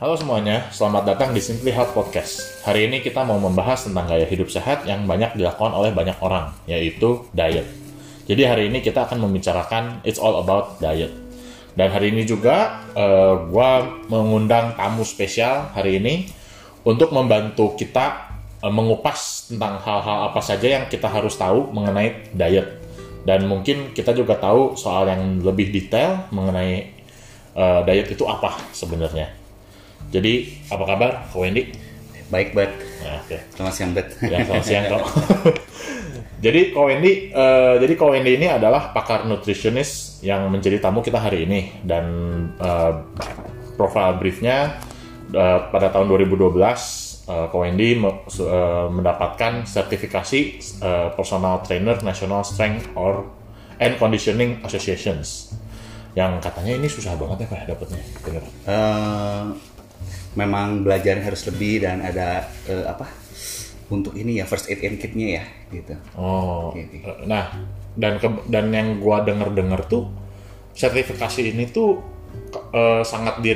Halo semuanya, selamat datang di Simply Health Podcast. Hari ini kita mau membahas tentang gaya hidup sehat yang banyak dilakukan oleh banyak orang, yaitu diet. Jadi hari ini kita akan membicarakan it's all about diet. Dan hari ini juga uh, gue mengundang tamu spesial hari ini untuk membantu kita uh, mengupas tentang hal-hal apa saja yang kita harus tahu mengenai diet. Dan mungkin kita juga tahu soal yang lebih detail mengenai uh, diet itu apa sebenarnya. Jadi apa kabar, Kak Wendy? Baik, Bet. Nah, Oke. Selamat siang, Bet. Ya, selamat siang, Kak. jadi Kak Wendy, eh, jadi Kak Wendy ini adalah pakar nutritionist yang menjadi tamu kita hari ini dan eh, profile briefnya eh, pada tahun 2012 eh, Kak Wendy me- mendapatkan sertifikasi personal trainer National Strength or and Conditioning Associations yang katanya ini susah banget ya Pak dapetnya. Bener. Memang belajarnya harus lebih dan ada eh, apa untuk ini ya first aid and kitnya ya gitu. Oh, oke. nah dan ke- dan yang gua denger dengar tuh sertifikasi ini tuh eh, sangat di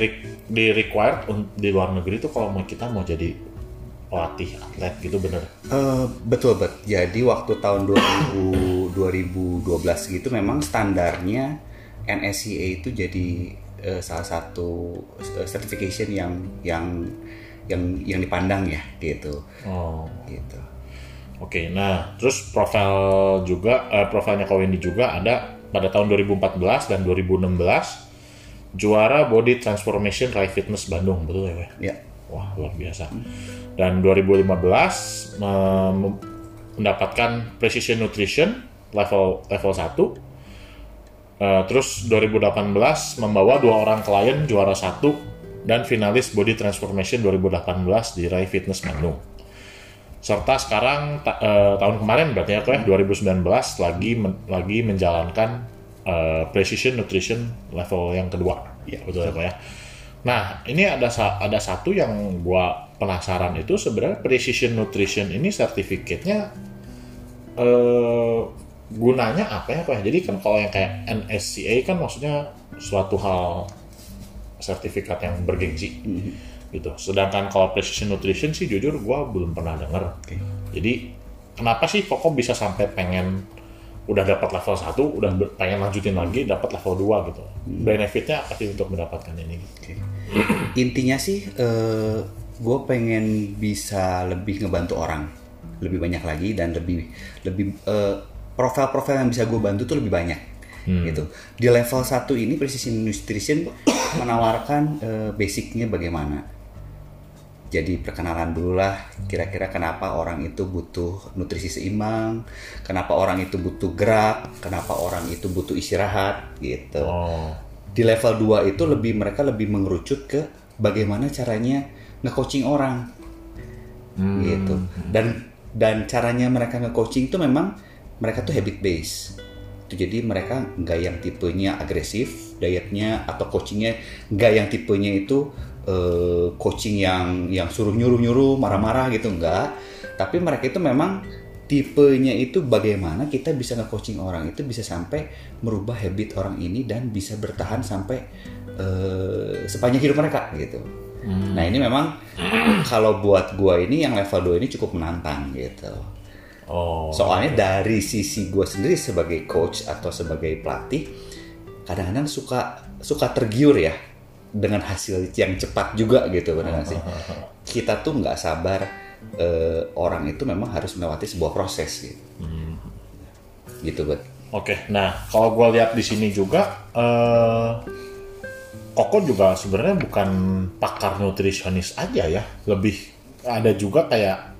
di required di luar negeri tuh kalau mau kita mau jadi pelatih atlet gitu bener. Eh, betul bet. Jadi waktu tahun 2000, 2012 gitu memang standarnya NSCA itu jadi eh, salah satu eh, certification yang yang yang yang dipandang ya gitu. Oh, Gitu. oke. Nah, terus profil juga eh, profilnya Kak Wendy juga ada pada tahun 2014 dan 2016 juara Body Transformation Rai Fitness Bandung, betul ya? Ya. Wah, luar biasa. Dan 2015 mem- mendapatkan Precision Nutrition level level 1. Eh, terus 2018 membawa dua orang klien juara satu dan finalis Body Transformation 2018 di Rai Fitness Bandung. Serta sekarang ta- eh, tahun kemarin berarti ya, ya 2019 lagi men- lagi menjalankan eh, Precision Nutrition level yang kedua. Ya, betul ya, ya. Nah, ini ada sa- ada satu yang gua penasaran itu sebenarnya Precision Nutrition ini sertifikatnya eh gunanya apa ya Pak? Jadi kan kalau yang kayak NSCA kan maksudnya suatu hal sertifikat yang bergengsi gitu. Sedangkan kalau Precision Nutrition sih jujur gua belum pernah denger. Oke. Jadi kenapa sih kok bisa sampai pengen udah dapat level 1, udah pengen lanjutin lagi dapat level 2 gitu. Benefitnya apa sih untuk mendapatkan ini? Oke. Intinya sih, gue pengen bisa lebih ngebantu orang, lebih banyak lagi dan lebih lebih eh, profil-profil yang bisa gue bantu tuh lebih banyak. Gitu. Di level 1 ini Precision Nutrition menawarkan eh, basicnya bagaimana. Jadi perkenalan dulu lah, kira-kira kenapa orang itu butuh nutrisi seimbang, kenapa orang itu butuh gerak, kenapa orang itu butuh istirahat, gitu Oh, di level 2 itu lebih mereka lebih mengerucut ke bagaimana caranya nge-coaching orang gitu dan dan caranya mereka nge-coaching itu memang mereka tuh habit base itu jadi mereka nggak yang tipenya agresif dietnya atau coachingnya nggak yang tipenya itu eh, coaching yang yang suruh nyuruh nyuruh marah-marah gitu nggak tapi mereka itu memang tipenya itu bagaimana kita bisa nge-coaching orang itu bisa sampai merubah habit orang ini dan bisa bertahan sampai eh, sepanjang hidup mereka gitu. Nah ini memang kalau buat gua ini yang level 2 ini cukup menantang gitu. Oh, Soalnya dari sisi gua sendiri sebagai coach atau sebagai pelatih kadang-kadang suka suka tergiur ya dengan hasil yang cepat juga gitu benar sih. Kita tuh nggak sabar eh, orang itu memang harus melewati sebuah proses gitu. Gitu bet. Oke, nah kalau gue lihat di sini juga, eh Koko juga sebenarnya bukan pakar nutrisionis aja ya, lebih ada juga kayak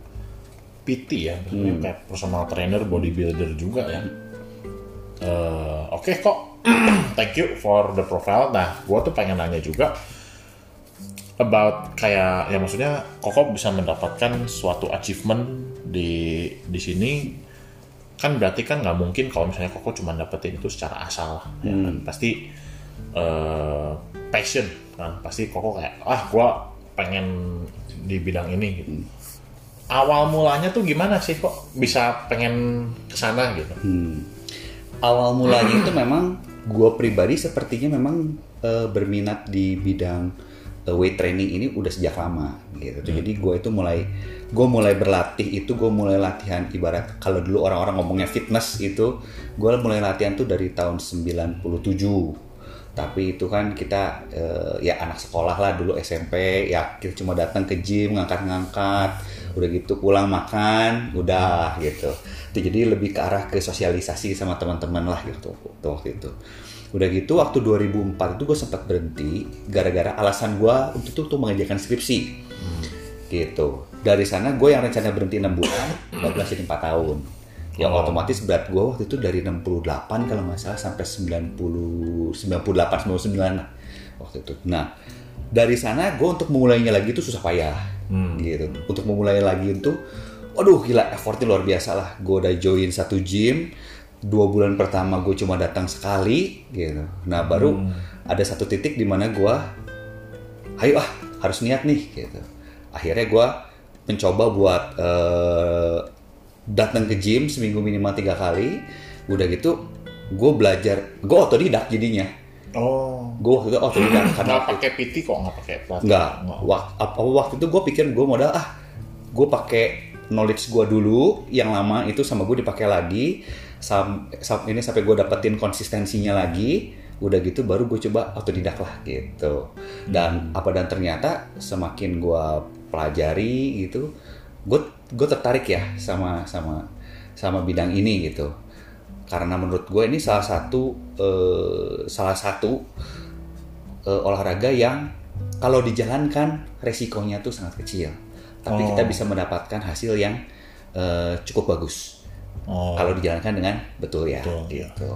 PT ya, maksudnya kayak personal trainer, bodybuilder juga ya. Eh, Oke kok, thank you for the profile. Nah, gue tuh pengen nanya juga about kayak ya maksudnya Koko bisa mendapatkan suatu achievement di di sini. Kan berarti kan nggak mungkin kalau misalnya Koko cuma dapetin itu secara asal ya kan? Pasti eh, passion kan? Pasti Koko kayak ah gua pengen di bidang ini gitu awal mulanya tuh gimana sih kok bisa pengen ke sana gitu? Awal mulanya itu memang gue pribadi sepertinya memang eh, berminat di bidang uh, weight training ini udah sejak lama gitu. Jadi gue itu mulai gue mulai berlatih itu gue mulai latihan ibarat kalau dulu orang-orang ngomongnya fitness itu gue mulai latihan tuh dari tahun 97 tapi itu kan kita eh, ya anak sekolah lah dulu SMP ya kita cuma datang ke gym ngangkat-ngangkat udah gitu pulang makan udah gitu. Itu jadi lebih ke arah ke sosialisasi sama teman-teman lah gitu waktu- itu. Udah gitu waktu 2004 itu gue sempat berhenti gara-gara alasan gue untuk itu tuh mengerjakan skripsi. Gitu. Dari sana gue yang rencana berhenti 6 bulan 14 jadi 4 tahun yang Oh. otomatis berat gue waktu itu dari 68 kalau nggak salah sampai 90 98 99 lah waktu itu. Nah dari sana gue untuk memulainya lagi itu susah payah gitu. Untuk memulai lagi itu waduh gila effortnya luar biasa lah. Gue udah join satu gym dua bulan pertama gue cuma datang sekali gitu. Nah baru ada satu titik di mana gue ayo ah harus niat nih gitu. Akhirnya gue mencoba buat eh, datang ke gym seminggu minimal tiga kali udah gitu gue belajar gue otodidak jadinya Oh. gue waktu itu otodidak karena Nggak pakai PT kok nggak pakai pelatih? Enggak. Wak- apa waktu itu gue pikir gue modal ah gue pakai knowledge gue dulu yang lama itu sama gue dipakai lagi sam, sam- ini sampai gue dapetin konsistensinya lagi udah gitu baru gue coba otodidak lah gitu dan apa dan ternyata semakin gue pelajari gitu gue gue tertarik ya sama sama sama bidang ini gitu karena menurut gue ini salah satu eh, salah satu eh, olahraga yang kalau dijalankan resikonya tuh sangat kecil tapi Oh. kita bisa mendapatkan hasil yang eh, cukup bagus Oh. kalau dijalankan dengan betul ya Betul, iya. gitu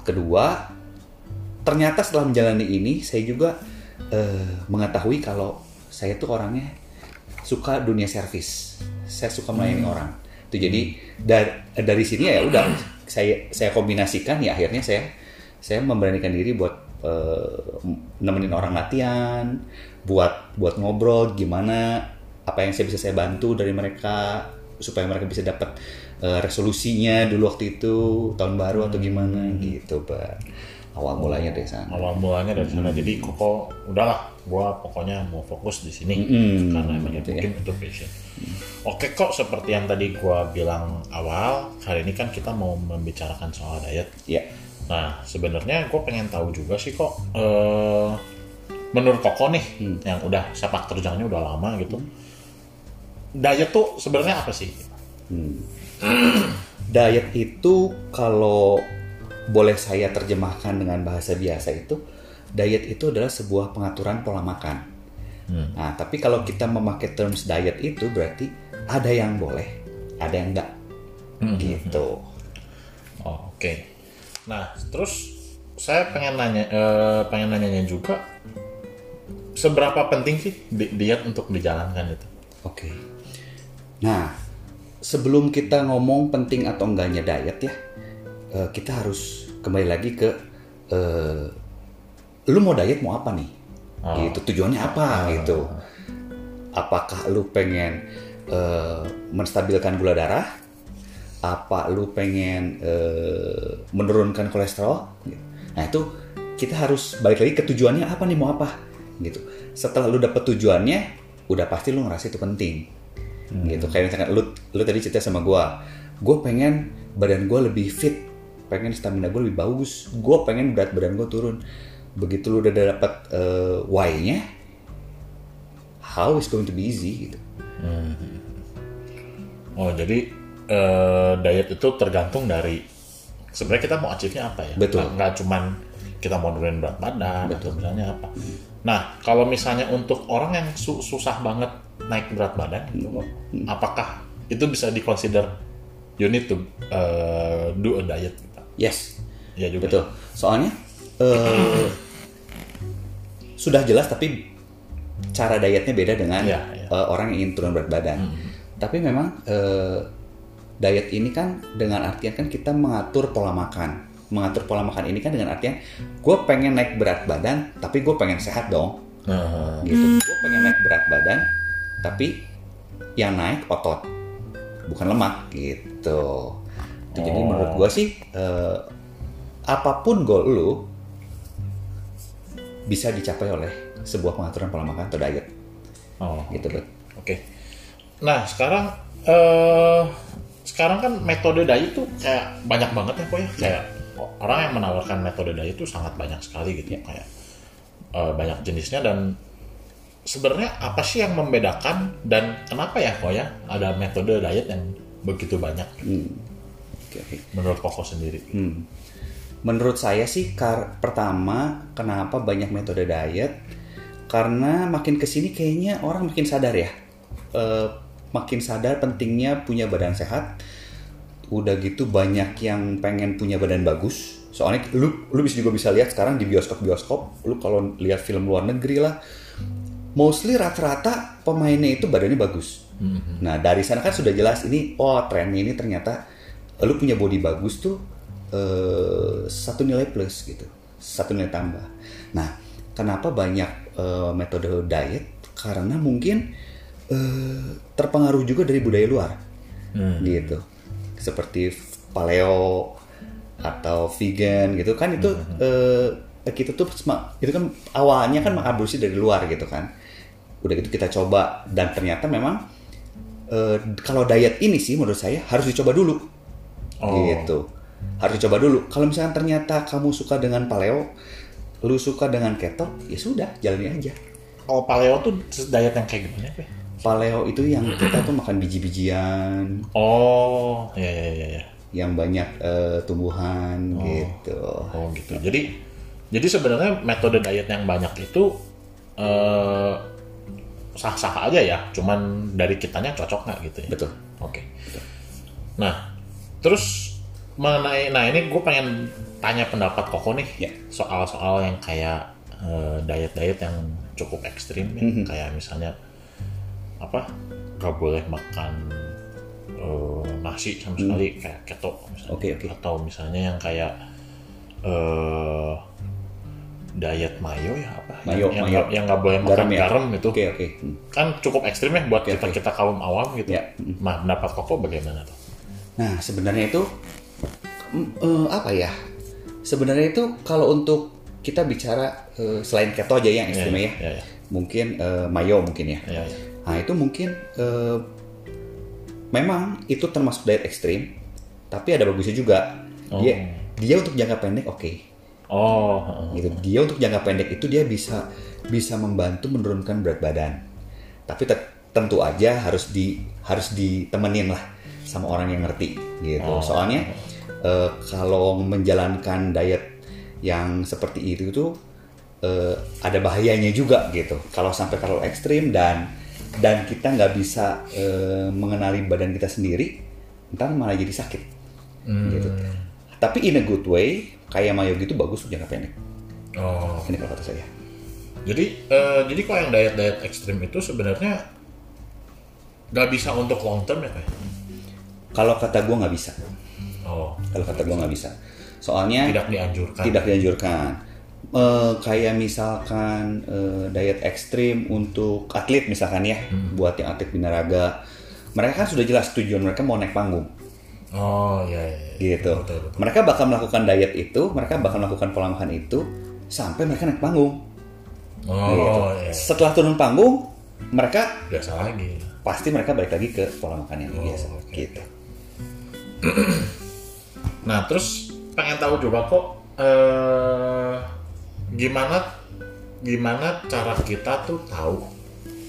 kedua ternyata setelah menjalani ini saya juga eh, mengetahui kalau saya tuh orangnya suka dunia servis. Saya suka melayani Hmm. orang. Itu jadi dari dari sini ya udah saya saya kombinasikan ya akhirnya saya saya memberanikan diri buat eh, nemenin orang latihan buat buat ngobrol gimana apa yang saya bisa saya bantu dari mereka supaya mereka bisa dapat eh, resolusinya dulu waktu itu tahun baru atau gimana gitu pak awal mulanya dari sana. Awal mulanya dari sana. Jadi koko udahlah gua pokoknya mau fokus di sini. Mm-mm. karena emang itu Gitu ya. mungkin itu passion. Oke kok seperti yang tadi gua bilang awal kali ini kan kita mau membicarakan soal diet. Ya. Nah sebenarnya gue pengen tahu juga sih kok eh, menurut koko nih Hmm. yang udah sepak terjangnya udah lama gitu. Diet tuh sebenarnya apa sih? Diet itu kalau boleh saya terjemahkan dengan bahasa biasa itu diet itu adalah sebuah pengaturan pola makan Hmm. nah tapi kalau kita memakai terms diet itu berarti ada yang boleh ada yang enggak Hmm. gitu Oh, oke. Nah, terus saya pengen nanya, eh, pengen nanyanya juga, seberapa penting sih di- diet untuk dijalankan itu? Oke. Nah, sebelum kita ngomong penting atau enggaknya diet ya, eh, kita harus kembali lagi ke eh, lu mau diet mau apa nih? Oh. Gitu tujuannya apa gitu? Apakah lu pengen eh, menstabilkan gula darah? Apa lu pengen eh, menurunkan kolesterol? Nah itu kita harus balik lagi ke tujuannya apa nih mau apa gitu. Setelah lu dapet tujuannya, udah pasti lu ngerasa itu penting gitu. Kayak misalkan lu lu tadi cerita sama gua, gua pengen badan gua lebih fit, pengen stamina gua lebih bagus, gua pengen berat badan gua turun. Begitu lu udah dapet eh, why-nya, how is going to be easy gitu. Oh, jadi eh, diet itu tergantung dari sebenarnya kita mau achieve-nya apa ya? Betul. Nggak, nggak cuman kita mau nurunin berat badan atau misalnya apa. Nah, kalau misalnya untuk orang yang su- susah banget naik berat badan gitu, kok, apakah itu bisa dikonsider you need to eh, do a diet? Yes, Ya juga. betul. Soalnya eh, sudah jelas tapi cara dietnya beda dengan Iya, iya. eh, orang yang ingin turun berat badan. Tapi memang eh, diet ini kan dengan artian kan kita mengatur pola makan. Mengatur pola makan ini kan dengan artian gue pengen naik berat badan tapi gue pengen sehat dong. Nah, gitu. Gue pengen naik berat badan, tapi yang naik otot, bukan lemak gitu. Itu Jadi Oh. menurut gue sih eh, apa pun goal lu bisa dicapai oleh sebuah pengaturan pola makan atau diet Oh, gitu bet Oke. Nah sekarang eh sekarang kan metode diet tuh kayak banyak banget ya kok ya. Kayak orang yang menawarkan metode diet itu sangat banyak sekali gitu. Kayak eh, banyak jenisnya dan sebenarnya apa sih yang membedakan dan kenapa ya kok ya ada metode diet yang begitu banyak Oke, oke. menurut Koko sendiri? Hmm. Menurut saya sih kar pertama kenapa banyak metode diet? Karena makin ke sini kayaknya orang makin sadar ya. Eh, makin sadar pentingnya punya badan sehat. Udah gitu banyak yang pengen punya badan bagus. Soalnya lu lu bisa juga bisa lihat sekarang di bioskop bioskop lu kalau lihat film luar negeri lah mostly rata-rata pemainnya itu badannya bagus. Nah dari sana kan sudah jelas ini oh trennya ini ternyata lu punya body bagus tuh eh, satu nilai plus gitu satu nilai tambah. Nah kenapa banyak eh, metode diet? Karena mungkin eh, terpengaruh juga dari budaya luar. Gitu. Seperti paleo atau vegan gitu kan itu eh, kita tuh itu kan awalnya kan mengaborsi dari luar gitu kan. Udah gitu kita coba dan ternyata memang eh, kalau diet ini sih menurut saya harus dicoba dulu Oh. gitu harus dicoba dulu kalau misalkan ternyata kamu suka dengan paleo lu suka dengan keto ya sudah jalani aja Kalau paleo tuh diet yang kayak gimana? Pe? paleo itu yang kita tuh makan biji-bijian Oh, ya ya ya ya. yang banyak eh, tumbuhan gitu Oh gitu. Jadi jadi sebenarnya metode diet yang banyak itu eh, sah-sah aja ya. Cuman dari kitanya cocok nggak gitu ya. betul Oke. Nah, terus mengenai nah ini gue pengen tanya pendapat Koko nih Ya. soal-soal yang kayak eh, diet-diet yang cukup ekstrim ya. Mhm. kayak misalnya apa gak boleh makan eh, nasi sama sekali kayak keto misalnya. Mhm. Oke, oke. atau misalnya yang kayak eh diet mayo ya apa Mayo, yang mayo. yang nggak boleh makan Garam garam, ya? itu oke oke Hmm. kan cukup ekstrim ya buat Oke, kita oke. kita kaum awam gitu. Ya. Nah, pendapat Koko bagaimana tuh? Nah, sebenarnya itu eh, apa ya? Sebenarnya itu kalau untuk kita bicara eh, selain keto aja yang ekstrim ya, ya, ya. mungkin eh, mayo mungkin ya. Ya, ya. Nah, itu mungkin eh, memang itu termasuk diet ekstrim, tapi ada bagusnya juga. Dia dia untuk jangka pendek oke. Oh, heeh. Gitu. Dia untuk jangka pendek itu dia bisa bisa membantu menurunkan berat badan. Tapi tentu aja harus di harus ditemenin lah sama orang yang ngerti gitu. Soalnya eh, kalau menjalankan diet yang seperti itu tuh eh, ada bahayanya juga gitu. Kalau sampai terlalu ekstrim dan dan kita nggak bisa eh, mengenali badan kita sendiri, ntar malah jadi sakit. Gitu. Tapi in a good way, kayak mayo gitu bagus jangka pendek. oh. Ini kalau kata saya. Jadi, eh, jadi kalau yang diet diet ekstrim itu sebenarnya nggak bisa untuk long term ya, Pak? Kalau kata gue nggak bisa. Oh, Kalau kata gue nggak bisa. Soalnya tidak dianjurkan. tidak dianjurkan. Eh, kayak misalkan eh, diet ekstrim untuk atlet misalkan ya, buat yang atlet binaraga, mereka kan sudah jelas tujuan mereka mau naik panggung, Oh, ya, ya, ya. gitu. Betul, betul. Mereka bakal melakukan diet itu, mereka bakal melakukan pola makan itu sampai mereka naik panggung. Oh, gitu. ya. Setelah turun panggung, mereka Biasa lagi. pasti mereka balik lagi ke pola makan yang biasa, Oh, oke, gitu. Nah, terus pengen tahu juga kok eh gimana gimana cara kita tuh tahu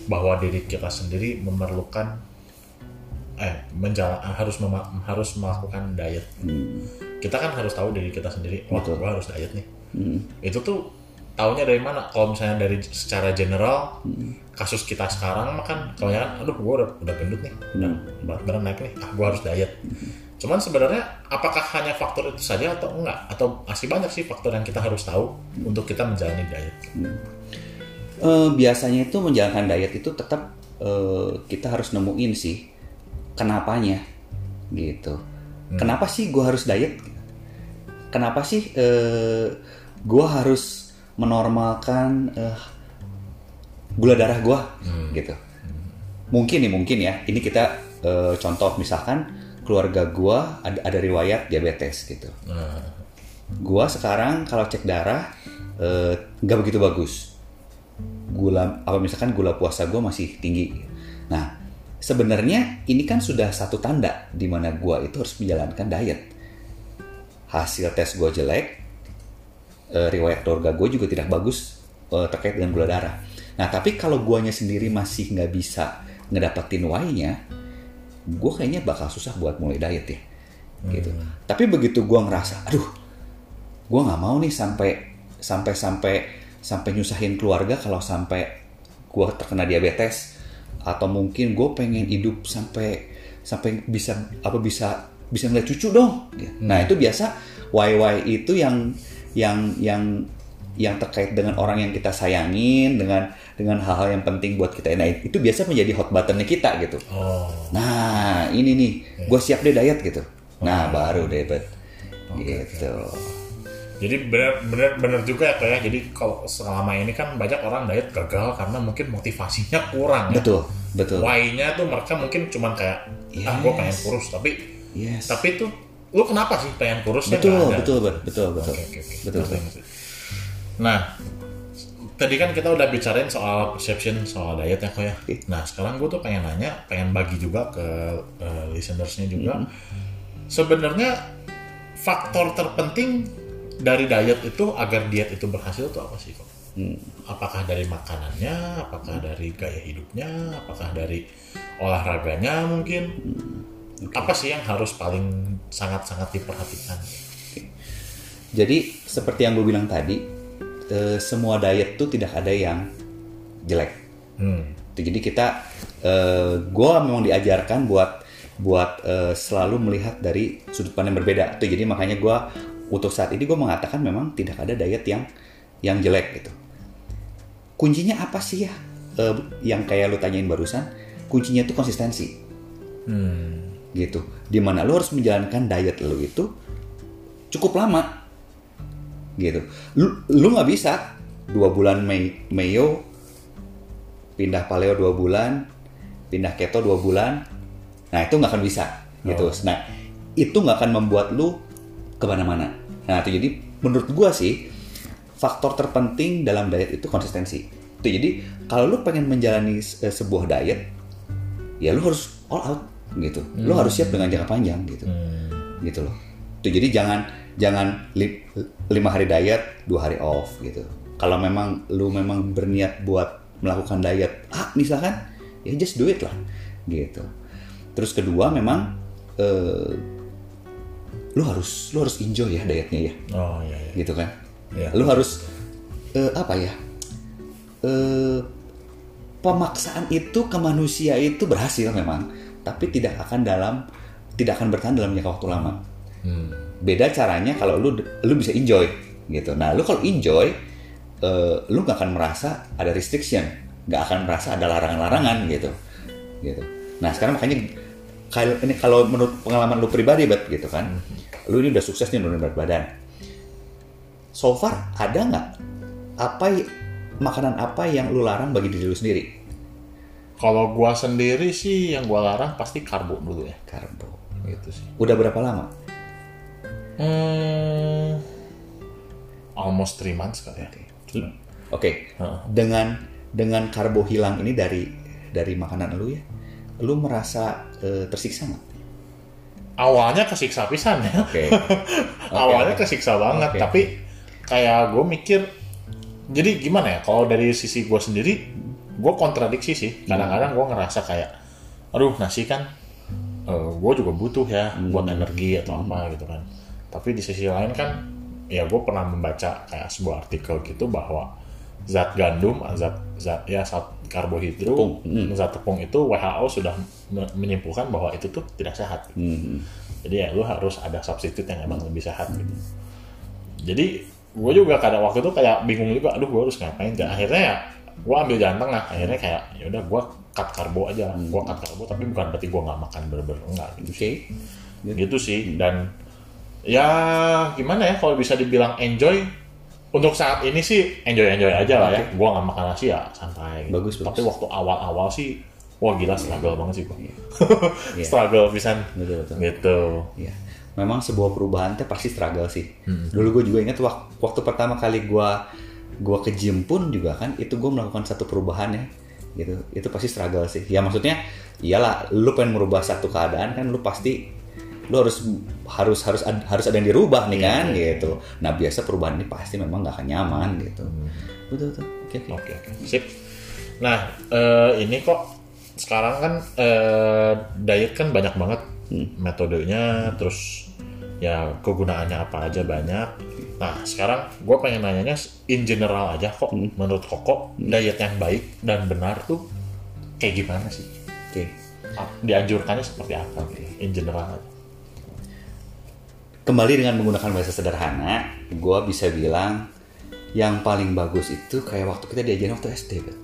bahwa diri kita sendiri memerlukan eh menjala, harus mema- harus melakukan diet. Kita kan harus tahu diri kita sendiri. Wah, Betul. gua harus diet nih. Itu tuh taunya dari mana? Kalau misalnya dari secara general kasus kita sekarang mah kan kalau kan aduh gua udah udah gendut nih, udah berat badan naik nih, ah gua harus diet. Cuman sebenarnya apakah hanya faktor itu saja atau enggak? Atau masih banyak sih faktor yang kita harus tahu untuk kita menjalani diet? Eh, biasanya itu menjalankan diet itu tetap eh, kita harus nemuin sih kenapanya gitu. Kenapa sih gue harus diet? Kenapa sih eh, gue harus menormalkan eh, gula darah gue gitu? Mungkin nih mungkin ya. Ini kita eh, contoh misalkan keluarga gue ada, ada riwayat diabetes gitu. Nah, Gua sekarang kalau cek darah eh, nggak begitu bagus. gula apa misalkan gula puasa gue masih tinggi. Nah, sebenarnya ini kan sudah satu tanda di mana gue itu harus menjalankan diet. Hasil tes gue jelek, eh, riwayat keluarga gue juga tidak bagus eh, terkait dengan gula darah. Nah, tapi kalau guanya sendiri masih nggak bisa ngedapetin Y-nya, gue kayaknya bakal susah buat mulai diet ya. Gitu. Tapi begitu gue ngerasa, aduh, gue nggak mau nih sampai sampai sampai sampai nyusahin keluarga kalau sampai gue terkena diabetes atau mungkin gue pengen hidup sampai sampai bisa apa bisa bisa ngeliat cucu dong. Nah itu biasa YY itu yang yang yang yang terkait dengan orang yang kita sayangin dengan dengan hal-hal yang penting buat kita. Nah itu biasa menjadi hot buttonnya kita gitu. Oh. Nah ini nih, gue siap deh diet gitu. Nah baru deh bet, gitu. Jadi benar benar benar juga ya ya. Jadi kalau selama ini kan banyak orang diet gagal karena mungkin motivasinya kurang ya. Betul, betul. Why-nya tuh mereka mungkin cuman kayak ah gue pengen Yes. kurus tapi Yes. tapi tuh lu kenapa sih pengen kurusnya betul, ada? betul, bet, betul, betul, Oke, oke, oke. betul, betul. Nah, tadi kan kita udah bicarain soal perception soal diet ya kok ya. Oke. Nah, sekarang gue tuh pengen nanya, pengen bagi juga ke eh, listenersnya juga. Hmm. Sebenarnya faktor terpenting dari diet itu agar diet itu berhasil tuh apa sih kok? Hmm. Apakah dari makanannya, apakah dari gaya hidupnya, apakah dari olahraganya mungkin? Hmm. Apa sih yang harus paling sangat-sangat diperhatikan? Jadi seperti yang gue bilang tadi, eh, semua diet tuh tidak ada yang jelek. Hmm. Jadi kita, eh, gue memang diajarkan buat buat eh, selalu melihat dari sudut pandang berbeda. Tuh jadi makanya gue untuk saat ini gue mengatakan memang tidak ada diet yang yang jelek gitu. Kuncinya apa sih ya? Eh, yang kayak lu tanyain barusan, kuncinya tuh konsistensi Hmm. Gitu. Di mana lu harus menjalankan diet lu itu cukup lama gitu. Lu lu nggak bisa dua bulan Mei Mayo pindah paleo dua bulan, pindah keto dua bulan. Nah itu nggak akan bisa gitu. Oh. Nah itu nggak akan membuat lu ke mana-mana. Nah itu jadi menurut gua sih faktor terpenting dalam diet itu konsistensi. Itu jadi kalau lu pengen menjalani eh, sebuah diet, ya lu harus all out gitu. Lu harus siap dengan jangka panjang gitu Hmm. gitu loh. Tuh jadi jangan jangan li- lima hari diet, dua hari off gitu. Kalau memang lu memang berniat buat melakukan diet, ah misalkan, ya just do it lah, gitu. Terus kedua memang eh, lu harus lu harus enjoy ya dietnya ya, Oh iya, iya. gitu kan. Iya. Lu harus eh, apa ya? Eh, pemaksaan itu ke manusia itu berhasil memang, tapi tidak akan dalam tidak akan bertahan dalam jangka waktu lama. Hmm. beda caranya kalau lu lu bisa enjoy gitu. Nah lu kalau enjoy eh, lu nggak akan merasa ada restriction nggak akan merasa ada larangan-larangan gitu. Gitu. Nah sekarang makanya kalau ini kalau menurut pengalaman lu pribadi bet gitu kan lu ini udah sukses nih nurunin berat badan. So far ada nggak apa makanan apa yang lu larang bagi diri lu sendiri Kalau gua sendiri sih yang gua larang pasti karbo dulu ya. karbo Gitu sih. udah berapa lama Hmm, almost three months kali ya. Oke, Heeh. dengan dengan karbo hilang ini dari dari makanan lu ya, lu merasa eh, tersiksa nggak? Awalnya kesiksa pisan ya. Oke, Awalnya kesiksa banget, Oke. tapi kayak gue mikir, jadi gimana ya? Kalau dari sisi gue sendiri, gue kontradiksi sih. Kadang-kadang gue ngerasa kayak, aduh nasi kan, gue juga butuh ya buat energi atau apa gitu kan. Tapi di sisi lain kan, ya gue pernah membaca kayak sebuah artikel gitu bahwa zat gandum, zat zat ya zat karbohidrat, Tepung. Hmm. zat tepung itu WHO sudah me- menyimpulkan bahwa itu tuh tidak sehat. Hmm. Jadi ya lu harus ada substitute yang emang lebih sehat gitu. Jadi gue juga kadang waktu itu kayak bingung juga, aduh gue harus ngapain? Dan akhirnya ya gue ambil jalan tengah. Akhirnya kayak ya udah gue cut karbo aja. Gue cut karbo tapi bukan berarti gue nggak makan bener-bener enggak gitu sih. Gitu sih dan ya gimana ya kalau bisa dibilang enjoy untuk saat ini sih enjoy enjoy aja lah ya. Gue nggak makan nasi ya santai. gitu. Bagus, bagus. Tapi waktu awal-awal sih Wah gila struggle banget sih gue. Iya. struggle pisan. betul betul. Gitu. Ya, memang sebuah perubahan teh pasti struggle sih. Hmm. Dulu gue juga ingat waktu, waktu pertama kali gue gue ke gym pun juga kan itu gue melakukan satu perubahan ya gitu. Itu pasti struggle sih. Ya maksudnya iyalah lu pengen merubah satu keadaan kan lu pasti lu harus harus harus ad- harus ada yang dirubah nih kan gitu. Nah biasa perubahan ini pasti memang gak akan nyaman gitu. Betul betul. Oke oke. Oke oke. Sip. Nah eh, ini kok sekarang kan eh, diet kan banyak banget metodenya, terus ya kegunaannya apa aja banyak. Nah sekarang gue pengen nanyanya in general aja kok menurut Koko diet yang baik dan benar tuh kayak gimana sih? oke Ah, Dianjurkannya seperti apa gitu? In general aja. kembali dengan menggunakan bahasa sederhana gue bisa bilang yang paling bagus itu kayak waktu kita diajarin waktu SD bet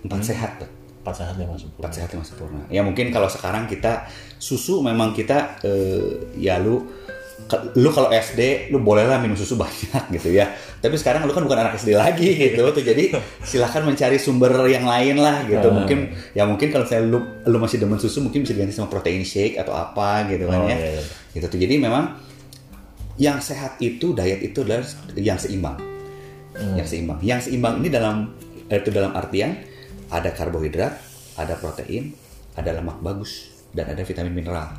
empat sehat bet Empat sehat lima empat sempurna. sehat lima sempurna ya mungkin kalau sekarang kita susu memang kita eh, ya lu lu kalau SD lu bolehlah minum susu banyak gitu ya. Tapi sekarang lu kan bukan anak SD lagi gitu. Tuh jadi silahkan mencari sumber yang lain lah gitu. Hmm. mungkin ya mungkin kalau saya lu lu masih demen susu mungkin bisa diganti sama protein shake atau apa gitu kan Oh, ya. iya, iya. gitu tuh. Jadi memang yang sehat itu diet itu adalah yang seimbang. Yang seimbang. Yang seimbang ini dalam itu dalam artian ada karbohidrat ada protein ada lemak bagus dan ada vitamin mineral.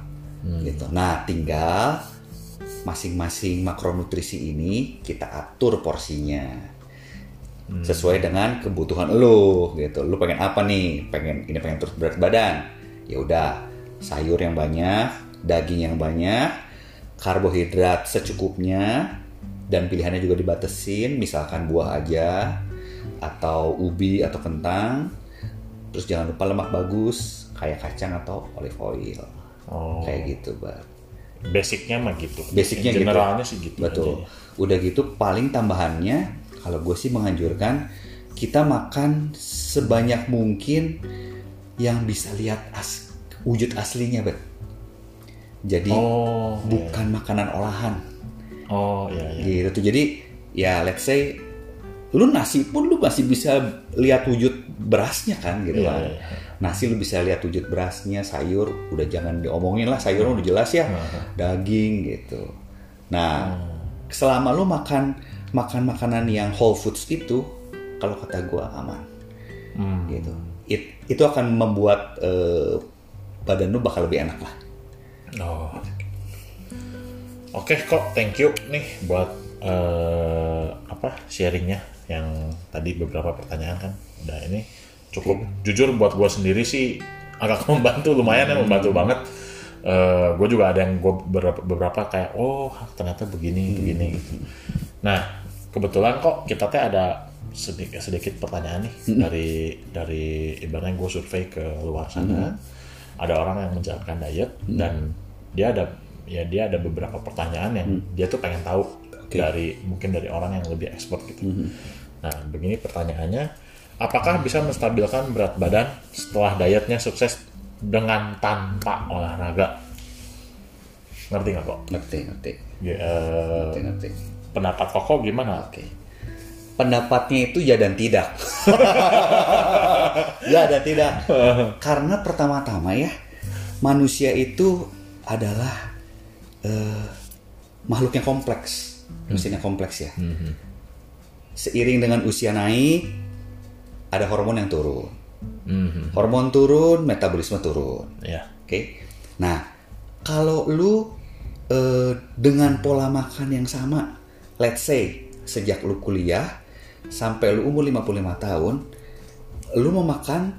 Gitu. Nah tinggal masing-masing makronutrisi ini kita atur porsinya. Sesuai dengan kebutuhan lo gitu. Lo pengen apa nih? Pengen ini pengen terus berat badan. Ya udah sayur yang banyak daging yang banyak karbohidrat secukupnya dan pilihannya juga dibatesin misalkan buah aja atau ubi atau kentang. Terus jangan lupa lemak bagus kayak kacang atau olive oil. Oh, kayak gitu bang basicnya mah gitu. basicnya gitu generalnya sih gitu. betul aja udah gitu paling tambahannya kalau gue sih menganjurkan kita makan sebanyak mungkin yang bisa lihat as wujud aslinya bet jadi Oh, bukan makanan olahan oh iya iya. gitu tuh jadi ya let's say lu nasi pun lu masih bisa lihat wujud berasnya kan gitu Iya, kan iya, iya. Nasi lu bisa lihat wujud berasnya sayur udah jangan diomongin lah sayur udah jelas ya. Daging gitu. Nah selama lu makan makan makanan yang whole foods itu kalau kata gua aman. Hmm. gitu. It- itu akan membuat eh, badan lu bakal lebih enak lah. Oh. Oke kok, thank you nih buat eh, apa sharingnya yang tadi beberapa pertanyaan kan. Udah ini cukup jujur buat gue sendiri sih agak membantu lumayan ya membantu banget. gue juga ada yang gue beberapa, beberapa kayak oh ternyata begini begini gitu. Nah kebetulan kok kita teh ada sedikit sedikit pertanyaan nih dari dari ibaratnya gue survei ke luar sana. Ada orang yang menjalankan diet dan dia ada ya dia ada beberapa pertanyaan yang dia tuh pengen tahu dari mungkin dari orang yang lebih expert gitu. Nah begini pertanyaannya, apakah bisa menstabilkan berat badan setelah dietnya sukses dengan tanpa olahraga? Ngerti nggak kok? ngerti ngerti Ya, eh, ngerti ngerti pendapat koko gimana? Oke. Pendapatnya itu ya dan tidak. ya dan tidak. Karena pertama-tama ya, manusia itu adalah eh, makhluk yang kompleks. Mesin yang kompleks ya. Seiring dengan usia naik, ada hormon yang turun. Mhm. Hormon turun, metabolisme turun. Ya, Oke. Nah, kalau lu eh, dengan pola makan yang sama, let's say sejak lu kuliah sampai lu umur 55 tahun, lu mau makan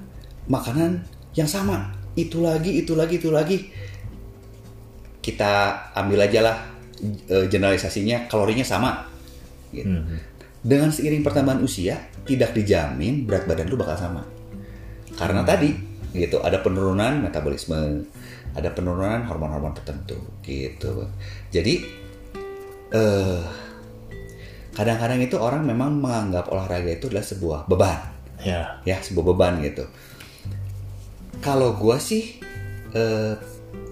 makanan yang sama, itu lagi, itu lagi, itu lagi. Kita ambil aja lah eh, generalisasinya kalorinya sama. Gitu. Dengan seiring pertambahan usia, tidak dijamin berat badan lu bakal sama. Karena tadi gitu ada penurunan metabolisme, ada penurunan hormon-hormon tertentu gitu. Jadi eh kadang-kadang itu orang memang menganggap olahraga itu adalah sebuah beban, ya, ya sebuah beban gitu. Kalau gua sih eh,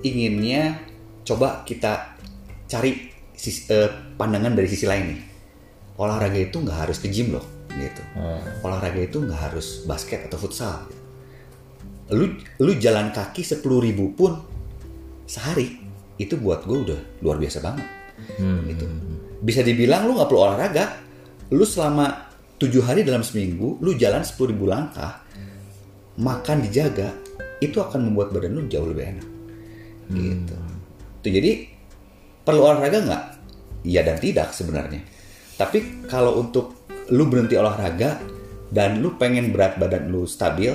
inginnya coba kita cari sis- eh, pandangan dari sisi lain nih. Olahraga itu nggak harus ke gym loh, gitu. Olahraga itu nggak harus basket atau futsal. Gitu. Lu lu jalan kaki 10.000 ribu pun sehari itu buat gue udah luar biasa banget. Gitu. Bisa dibilang lu nggak perlu olahraga, lu selama tujuh hari dalam seminggu lu jalan 10.000 langkah makan dijaga itu akan membuat badan lu jauh lebih enak gitu tuh jadi perlu olahraga nggak iya dan tidak sebenarnya tapi kalau untuk lu berhenti olahraga dan lu pengen berat badan lu stabil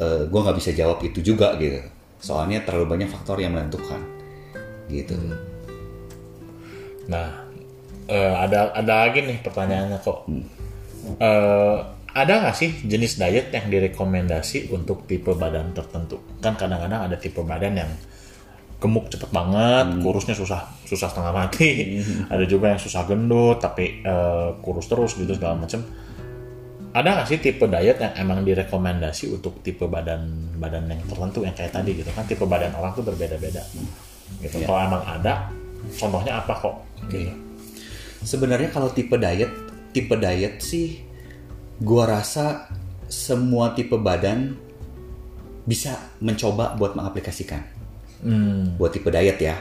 eh gue nggak bisa jawab itu juga gitu soalnya terlalu banyak faktor yang menentukan gitu Nah, eh, ada ada lagi nih pertanyaannya kok. Eh, ada nggak sih jenis diet yang direkomendasi untuk tipe badan tertentu? Kan kadang-kadang ada tipe badan yang gemuk cepet banget, kurusnya susah susah setengah mati. Ada juga yang susah gendut tapi eh, kurus terus gitu segala macam. Ada nggak sih tipe diet yang emang direkomendasi untuk tipe badan badan yang tertentu yang kayak tadi gitu kan tipe badan orang tuh berbeda-beda gitu. Kalau emang ada, contohnya apa kok? Gitu. Sebenarnya kalau tipe diet, tipe diet sih gua rasa semua tipe badan bisa mencoba buat mengaplikasikan. Hmm. Buat tipe diet ya.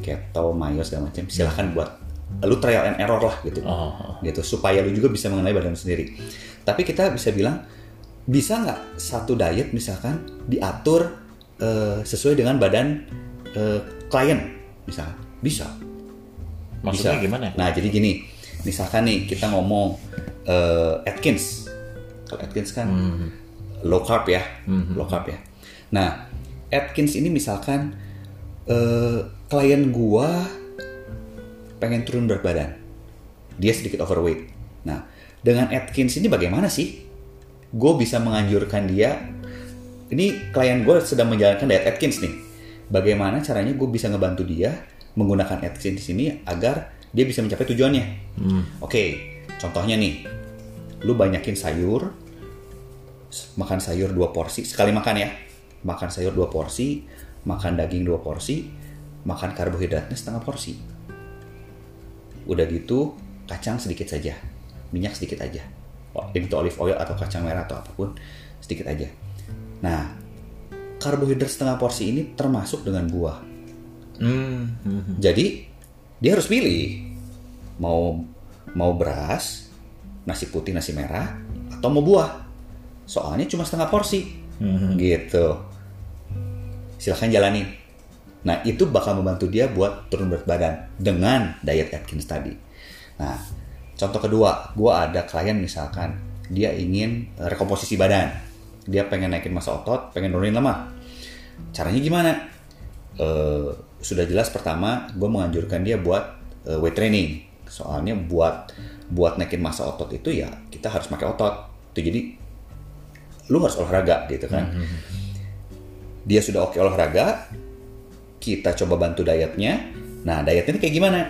Keto, mayo segala macam. Silahkan buat lu trial and error lah gitu. Oh. Gitu supaya lu juga bisa mengenai badan sendiri. Tapi kita bisa bilang bisa nggak satu diet misalkan diatur eh, sesuai dengan badan eh, klien misalkan? Bisa. Maksudnya Bisa. gimana? Nah, jadi gini, misalkan nih kita ngomong eh, Atkins. Kalau Atkins kan low carb ya, low carb ya. Nah, Atkins ini misalkan eh, klien gua pengen turun berat badan. Dia sedikit overweight. Nah, dengan Atkins ini bagaimana sih? Gue bisa menganjurkan dia. Ini klien gue sedang menjalankan diet Atkins nih. Bagaimana caranya gue bisa ngebantu dia menggunakan Atkins ini agar dia bisa mencapai tujuannya. Oke, contohnya nih, lu banyakin sayur, makan sayur dua porsi sekali makan ya, makan sayur dua porsi, makan daging dua porsi, makan karbohidratnya setengah porsi. Udah gitu kacang sedikit saja, minyak sedikit aja, itu olive oil atau kacang merah atau apa pun sedikit aja. Nah, karbohidrat setengah porsi ini termasuk dengan buah. Hmm. Jadi dia harus pilih mau mau beras, nasi putih, nasi merah, atau mau buah. Soalnya cuma setengah porsi, gitu. Silahkan jalanin. Nah itu bakal membantu dia buat turun berat badan dengan diet Atkins tadi. Nah contoh kedua, gue ada klien misalkan dia ingin eh, rekomposisi badan, dia pengen naikin massa otot, pengen nurunin lemak. Caranya gimana? Eh, sudah jelas pertama gue menganjurkan dia buat eh, weight training soalnya buat buat naikin massa otot itu ya kita harus pakai otot tuh jadi lu harus olahraga gitu kan dia sudah oke olahraga kita coba bantu dietnya. Nah dietnya ini kayak gimana?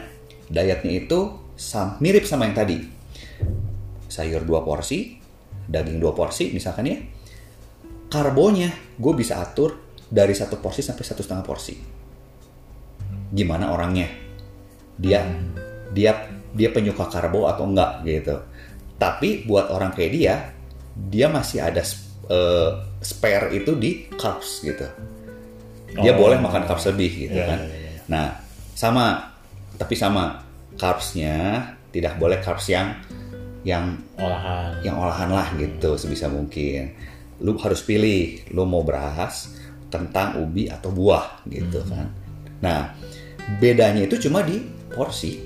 Dietnya itu mirip sama yang tadi. Sayur dua porsi daging dua porsi misalkan ya. Karbonya gue bisa atur dari satu porsi sampai satu setengah porsi. Gimana orangnya? Dia dia dia penyuka karbo atau enggak gitu. Tapi buat orang kayak dia dia masih ada eh, spare itu di carbs gitu dia Oh. boleh makan carbs lebih gitu Iya, kan iya, iya. nah sama tapi sama carbsnya tidak boleh carbs yang yang Olahan. yang olahan lah gitu sebisa mungkin. Lu harus pilih, lu mau beras, kentang, ubi atau buah gitu kan. Nah, bedanya itu cuma di porsi,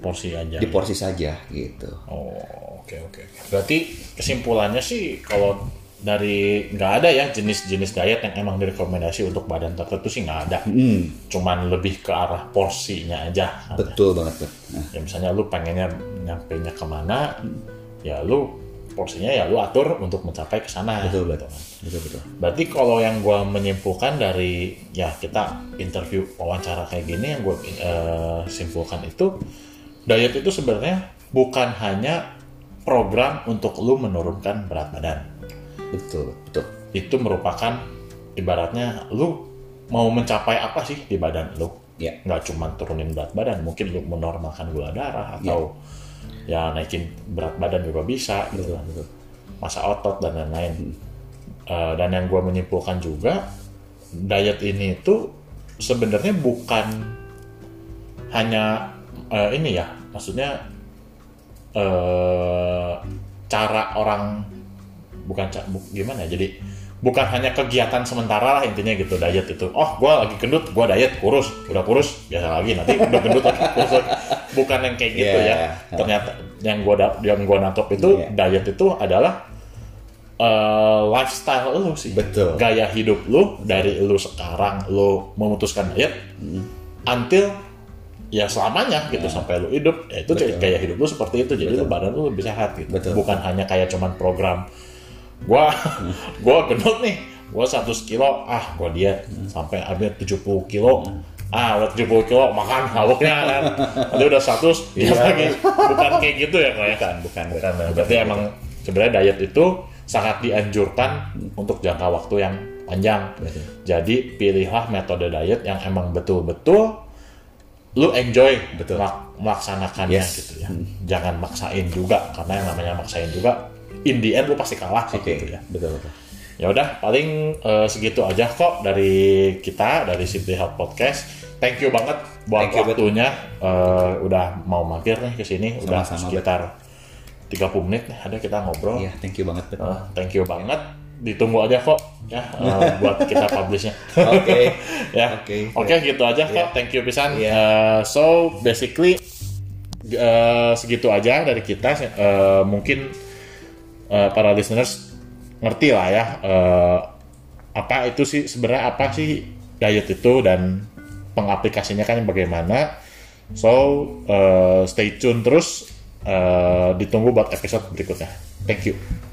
Porsi aja. di porsi saja gitu. Oh, oke oke. oke. Berarti kesimpulannya sih kalau dari nggak ada ya jenis-jenis diet yang emang direkomendasi untuk badan tertentu sih nggak ada. Hmm, Cuman lebih ke arah porsinya aja. betul banget tuh. Nah, Ya misalnya lu pengennya nyampe nya ke mana, ya lu porsinya ya lu atur untuk mencapai ke sana. betul gitu betul. kan. Betul betul. Berarti kalau yang gue menyimpulkan dari ya kita interview wawancara kayak gini yang gue simpulkan itu diet itu sebenarnya bukan hanya program untuk lu menurunkan berat badan. Betul, betul. Itu merupakan ibaratnya lu mau mencapai apa sih di badan lu? Ya. Nggak cuma turunin berat badan, mungkin lu menormalkan gula darah atau ya naikin berat badan juga bisa gitu Betul, kan betul. masa otot dan lain-lain. Eh, dan yang gue menyimpulkan juga diet ini itu sebenarnya bukan hanya eh, ini ya, maksudnya eh cara orang bukan bu- gimana ya, jadi bukan hanya kegiatan sementara lah intinya gitu diet itu oh gue lagi gendut gue diet kurus udah kurus biasa lagi nanti udah gendut lagi kurus lagi bukan yang kayak gitu Iya. ya ternyata yang gue yang gue nangkep itu Iya. diet itu adalah eh, lifestyle lu sih Betul. gaya hidup lu dari lu sekarang lu memutuskan diet until ya selamanya gitu sampai lu hidup ya itu Betul. gaya hidup lu seperti itu jadi lu badan lu lebih sehat gitu Betul. bukan hanya kayak cuman program gua gua gendut nih. Gua 100 kilo. Ah gua diet. Sampai ambil 70 kilo. Ah udah 70 kilo makan haluknya kan. Nanti udah 100 dia lagi. Bukan kayak gitu ya kayak bukan bukan. bukan ya. berarti emang sebenarnya diet itu sangat dianjurkan untuk jangka waktu yang panjang. Betul. jadi pilihlah metode diet yang emang betul-betul lu enjoy Betul. melak- melaksanakannya Yes. gitu ya. Jangan maksain juga karena yang namanya maksain juga in the end lu pasti kalah sih oke gitu ya. betul betul. Ya udah paling eh, segitu aja kok dari kita dari Simply Health Podcast. Thank you banget buat Thank you, Bet. waktunya. Eh, udah mau mampir nih ke sini udah sekitar 30 menit nih ada kita ngobrol. Iya thank you banget Bet. Eh, thank you banget. Ditunggu aja kok ya eh, buat kita publishnya. Oke. Ya. Oke. oke gitu aja kok. Iya. thank you pisan. Iya. Eh, so basically eh, segitu aja dari kita. Eh, mungkin eh, para listeners ngerti lah ya eh, apa itu sih sebenarnya apa sih diet itu dan pengaplikasinya kan bagaimana. So eh, stay tune terus Eh, ditunggu buat episode berikutnya. Thank you